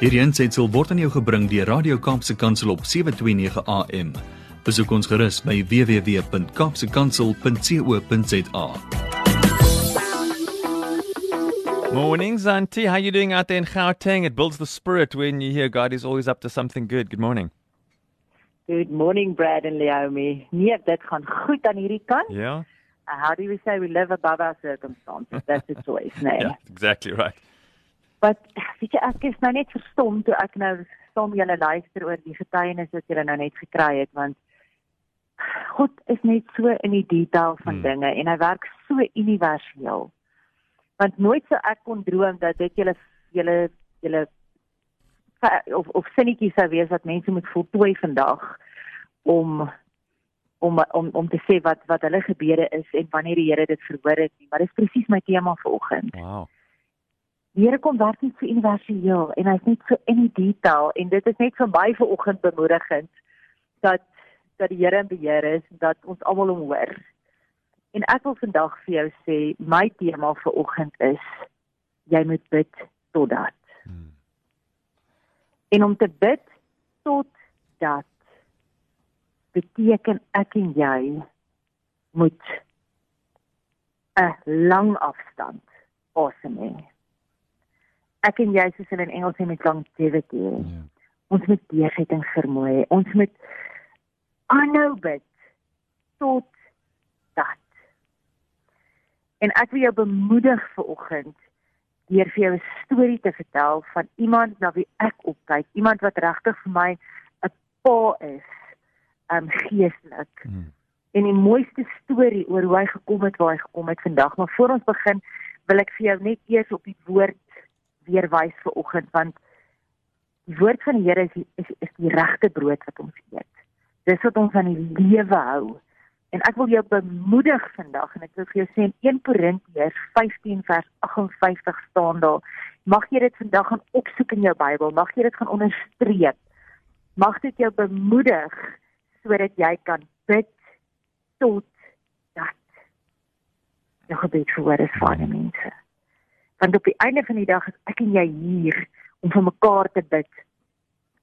Hierdie aanseit word aan jou gebring deur Radio Kaapse Kansel op 7:29 AM. Besoek ons gerus by www.kapsekansel.co.za. Mornings, Auntie. How you doing out there in Gauteng? It builds the spirit when you hear God is always up to something good. Good morning. Good morning, Brad and Leomi. Nee, dit gaan goed aan hierdie kant. Yeah. Uh, how do we say we live above our circumstances? That's the choice, nee. Yeah, exactly right. But weet jy, ek is nou net verstom toe ek nou saam julle luister oor die getuienis wat julle nou net gekry het want God is net so in die detail van Hmm. dinge en hy werk so universeel. Want nooit sou ek kon droom dat dit julle julle julle of of sinnetjies sou wees wat mense moet voltooi vandag om om om om te sê wat wat hulle gebede is en wanneer die Here dit verhoor het nie. Maar dis presies my tema vanoggend. Wow. Die Here kom werk net so universeel en hy's net so in die detail en dit is net vir my vanoggend bemoedigend dat dat die Here in beheer is dat ons almal hom hoor. En ek wil vandag vir jou sê my tema vanoggend is jy moet bid totdat. Hmm. En om te bid tot dat beteken ek en jy moet 'n lang afstand asem hê. Ek en jy soos hulle in Engels sê met longevity. hê. Yeah. Ons moet deursetting vermoë hê. Ons moet aanhou bid tot dat. En ek wil jou bemoedig vir oggend deur vir jou 'n storie te vertel van iemand na wie ek opkyk, iemand wat regtig vir my 'n pa is, um geestelik. Hmm. En die mooiste storie oor hoe hy gekom het waar hy gekom het vandag, maar voor ons begin wil ek vir jou net eers op die woord weer wys vir oggend want die woord van die Here is die, is, is die regte brood wat ons eet. Dis wat ons aan die lewe hou. En ek wil jou bemoedig vandag en ek wil vir jou sê in 1 Korintiërs 15 vers 58 staan daar. Mag jy dit vandag gaan opsoek in jou Bybel, mag jy dit gaan onderstreep. Mag dit jou bemoedig sodat jy kan bid tot dat jou gebed verhoor is vir ander mense. Want op die einde van die dag is ek en jy hier om vir mekaar te bid.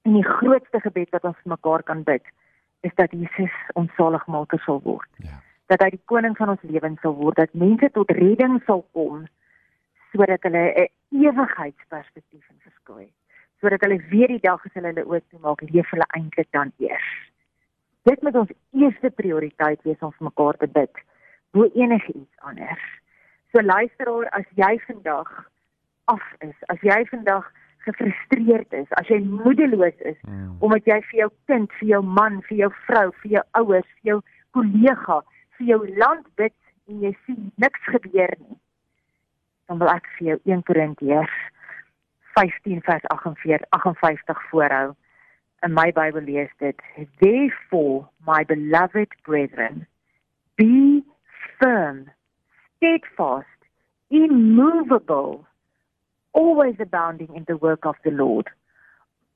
En die grootste gebed wat ons vir mekaar kan bid, is dat Jesus ons saligmaker sal word. Yeah. Dat hy die koning van ons lewens sal word, dat mense tot redding sal kom sodat hulle 'n ewigheidsperspektief in verskyn. Sodat hulle weer die dag as hulle hulle oë toemaak, leef hulle eintlik dan eers. Dit moet ons eerste prioriteit wees om vir mekaar te bid bo enigiets anders. So luisteraar, as jy vandag af is, as jy vandag gefrustreerd is, as jy moedeloos is Hmm. omdat jy vir jou kind, vir jou man, vir jou vrou, vir jou ouers, vir jou kollega, vir jou land bid en jy sien niks gebeur nie. Dan wil ek vir jou 1 Korintiërs 15 vers 48 58 voorhou. In my Bybel lees dit: Therefore, my beloved brethren, be firm, steadfast, immovable, always abounding in the work of the Lord,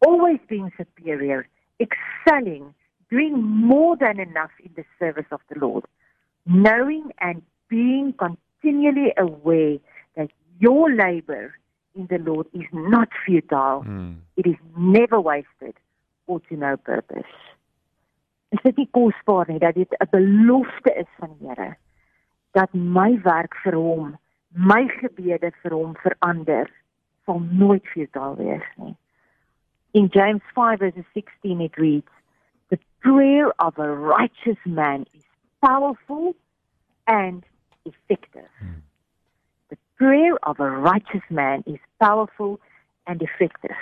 always being superior, excelling, doing more than enough in the service of the Lord, knowing and being continually aware that your labor in the Lord is not futile, Hmm. it is never wasted or to no purpose. Is dit nie kosbaar nie dat dit 'n belofte is van die Here dat my werk vir hom, my gebede vir hom verander sal nooit futile wees nie. In James 5 verse 16 it reads, "The prayer of a righteous man is powerful and effective." The prayer of a righteous man is powerful and effective.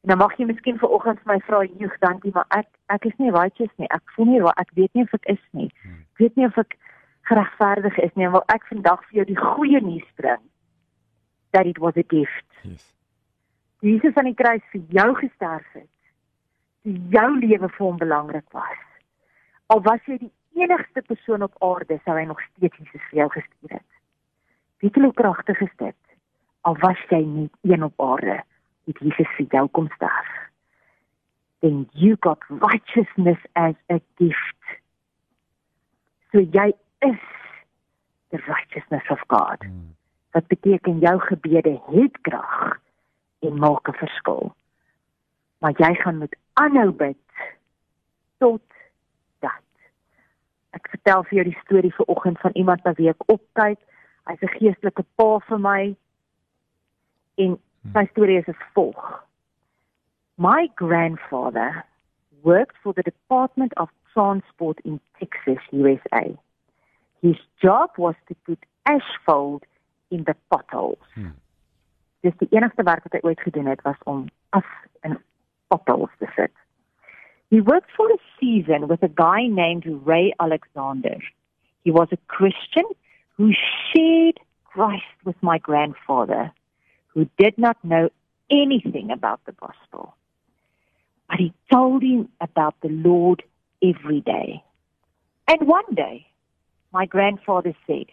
En dan mag jy miskien vanoggend vir my vra, "Joeg, dankie, maar ek ek is nie righteous nie. Ek voel nie ek weet nie of ek is nie. Ek weet nie of ek geregverdig is nie." Wil ek vandag vir jou die goeie nuus bring dat it was a gift. Yes. Jesus aan die kruis vir jou gesterf het. Toe jou lewe vir hom belangrik was. Al was jy die enigste persoon op aarde, sou hy nog steeds Jesus vir jou gestuur het. Weet jy hoe kragtig is dit? Al was jy nie een op aarde, het Jesus vir jou kom sterf. Then you got righteousness as a gift. So jy is the righteousness of God. Hmm. Wat beteken jou gebede het krag en maak 'n verskil. Maar jy gaan moet aanhou bid tot dat. Ek vertel vir jou die storie vir oggend van iemand wat wie ek opkyk. Hy's 'n geestelike pa vir my. En sy storie is as volg. My grandfather worked for the Department of Transport in Texas, USA. His job was to put asphalt in the potholes. Hmm. Dis die enigste werk wat hy ooit gedoen het was om as in potholes te sit. He worked for a season with a guy named Ray Alexander. He was a Christian who shared Christ with my grandfather, who did not know anything about the gospel. But he told him about the Lord every day. And one day, my grandfather said,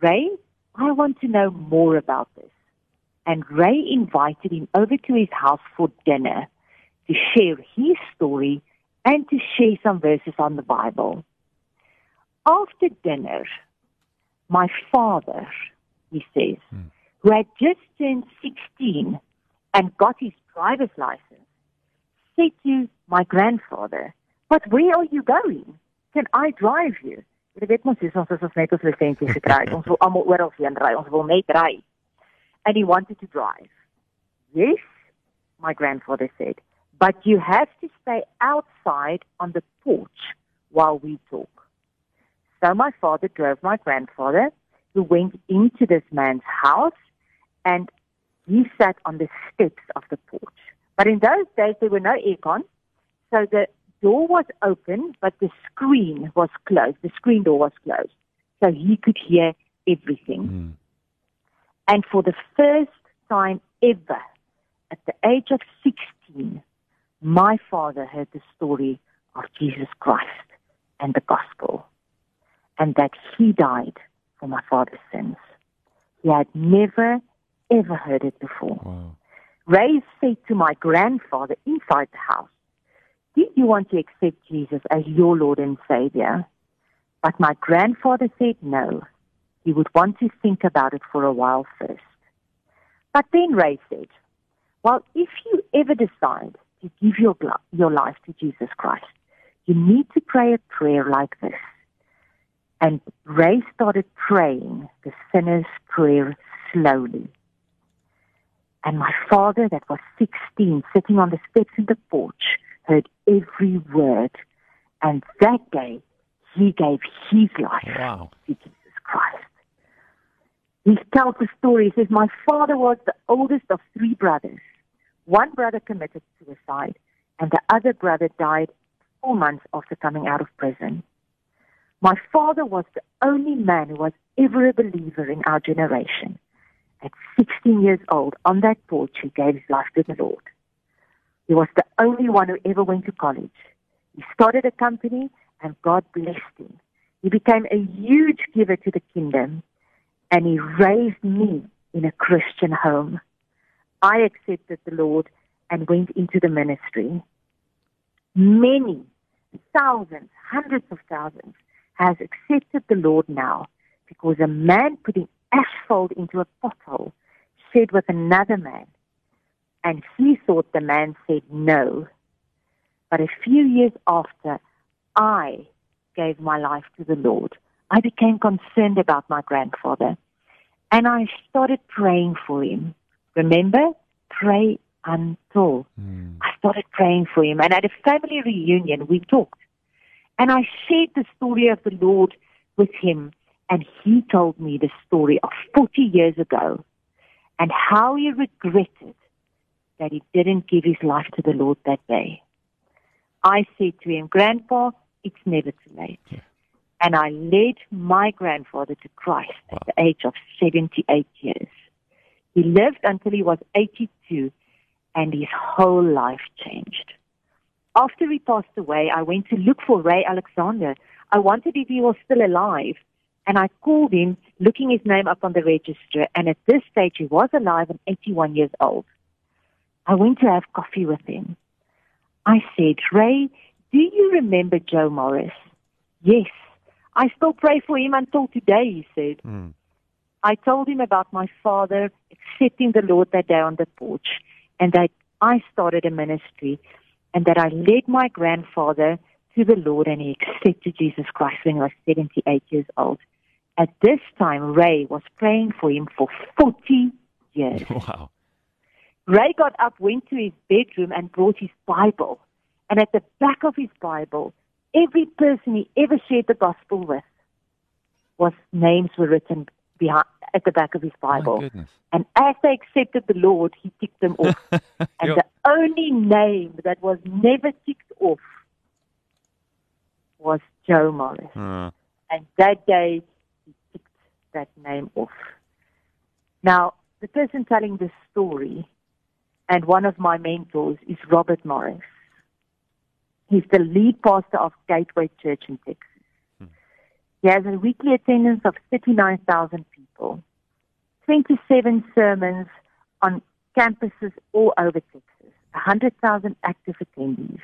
Ray, I want to know more about this. And Ray invited him over to his house for dinner to share his story and to share some verses on the Bible. After dinner, my father, he says, hmm. who had just turned 16 and got his driver's license, said to my grandfather, But where are you going? Can I drive you? Jy weet mos dis ons as ons net ons lisensie gekry. Ons wil almal oral heen ry. Ons wil net ry. And he wanted to drive. Yes, my grandfather said. but you have to stay outside on the porch while we talk. So my father drove my grandfather, who went into this man's house, and he sat on the steps of the porch. But in those days, there were no aircon, so the door was open, but the screen was closed. The screen door was closed, so he could hear everything. Mm. And for the first time ever, at the age of 16, my father heard the story of Jesus Christ and the gospel, and that he died for my father's sins. He had never, ever heard it before. Wow. Ray said to my grandfather inside the house, Did you want to accept Jesus as your Lord and Savior? But my grandfather said no. He would want to think about it for a while first. But then Ray said, Well, if you ever decide to give your, your life to Jesus Christ, you need to pray a prayer like this. And Ray started praying the sinner's prayer slowly. And my father, that was 16, sitting on the steps in the porch, heard every word. And that day, he gave his life wow. to Jesus Christ. He tells the story. He says, My father was the oldest of three brothers. One brother committed suicide, and the other brother died four months after coming out of prison. My father was the only man who was ever a believer in our generation. At 16 years old, on that porch, he gave his life to the Lord. He was the only one who ever went to college. He started a company, and God blessed him. He became a huge giver to the kingdom, and he raised me in a Christian home. I accepted the Lord and went into the ministry. Many, thousands, hundreds of thousands has accepted the Lord now because a man putting asphalt into a pothole shared with another man. And he thought the man said no. But a few years after I gave my life to the Lord, I became concerned about my grandfather. And I started praying for him. Remember, pray until. Mm. I started praying for him. And at a family reunion, we talked. And I shared the story of the Lord with him. And he told me the story of 40 years ago and how he regretted that he didn't give his life to the Lord that day. I said to him, Grandpa, it's never too late. Yeah. And I led my grandfather to Christ wow. at the age of 78 years. He lived until he was 82 and his whole life changed. After he passed away, I went to look for Ray Alexander. I wondered if he was still alive and I called him looking his name up on the register and at this stage he was alive and 81 years old. I went to have coffee with him. I said, Ray, do you remember Joe Morris? Yes. I still pray for him until today, he said. Mm. I told him about my father accepting the Lord that day on the porch and that I started a ministry and that I led my grandfather to the Lord and he accepted Jesus Christ when he was 78 years old. At this time, Ray was praying for him for 40 years. Wow. Ray got up, went to his bedroom, and brought his Bible. And at the back of his Bible, every person he ever shared the gospel with was names were written behind at the back of his Bible. My goodness. And as they accepted the Lord, he ticked them off. and Yo. the only name that was never ticked off was Joe Morris. Uh, And that day, he ticked that name off. Now, the person telling this story and one of my mentors is Robert Morris. He's the lead pastor of Gateway Church in Texas. Hmm. He has a weekly attendance of 39,000 people, 27 sermons on campuses all over Texas, 100,000 active attendees.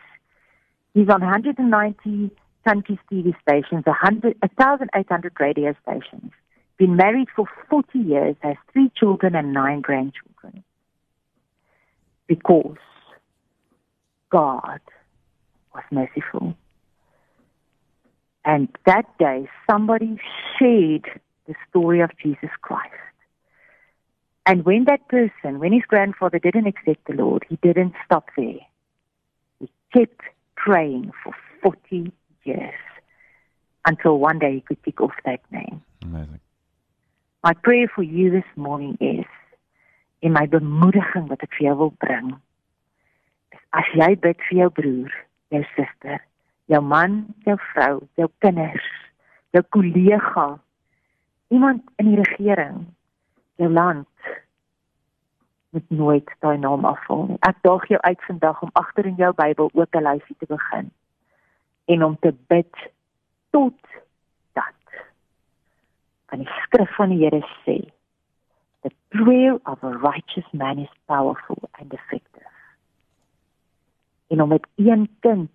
He's on 190 country TV stations, 100 1,800 radio stations. Been married for 40 years, has three children and nine grandchildren. Because God was merciful. And that day, somebody shared the story of Jesus Christ. And when that person, when his grandfather didn't accept the Lord, he didn't stop there. He kept praying for 40 years until one day he could tick off that name. amazing. My prayer for you this morning is en my bemoediging wat ek vir jou wil bring. Is as jy bid vir jou broer, jou suster, jou man, jou vrou, jou kinders, jou kollega, iemand in die regering, jou land moet nooit daai naam afval nie. Ek daag jou uit vandag om agter in jou Bybel ook 'n lysie te begin en om te bid tot dat van die skrif van die Here sê prayer of a righteous man is powerful and effective. En om met een kind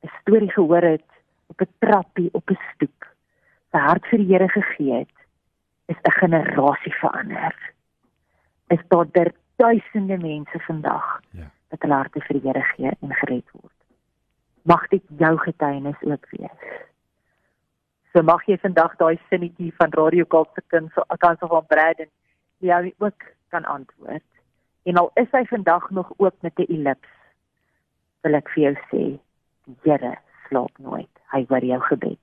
'n storie gehoor het op 'n trappie op 'n stoep, sy hart vir die Here gegee het, is 'n generasie verander. Is daar der duisende mense vandag Ja. wat hulle harte vir die Here gee en gered word. Mag dit jou getuienis ook wees. So mag jy vandag daai sinnetjie van Radio Kaapse kind so kansel van Braden jou ook kan antwoord. En al is hy vandag nog oop met 'n ellips, wil ek vir jou sê, die Here slaap nooit. Hy hoor jou gebed.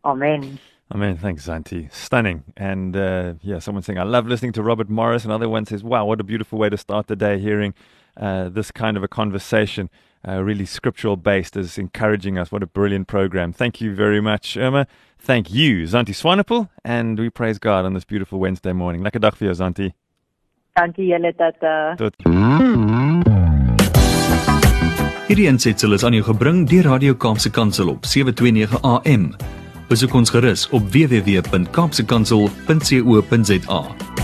Amen. Amen. Thanks, Zanti. Stunning. And uh, yeah, someone saying, I love listening to Robert Morris. Another one says, wow, what a beautiful way to start the day hearing uh, this kind of a conversation, uh, really scriptural based, is encouraging us. What a brilliant program. Thank you very much, Irma. Thank you, Zanti Swanepoel. And we praise God on this beautiful Wednesday morning. Lekker dag vir jou, Zanti. Dankie julle dat Tot Hierdie aansetsel is aan jou gebring deur Radio Kaapse Kansel op 729 AM. Besoek ons gerus op www.kaapsekansel.co.za.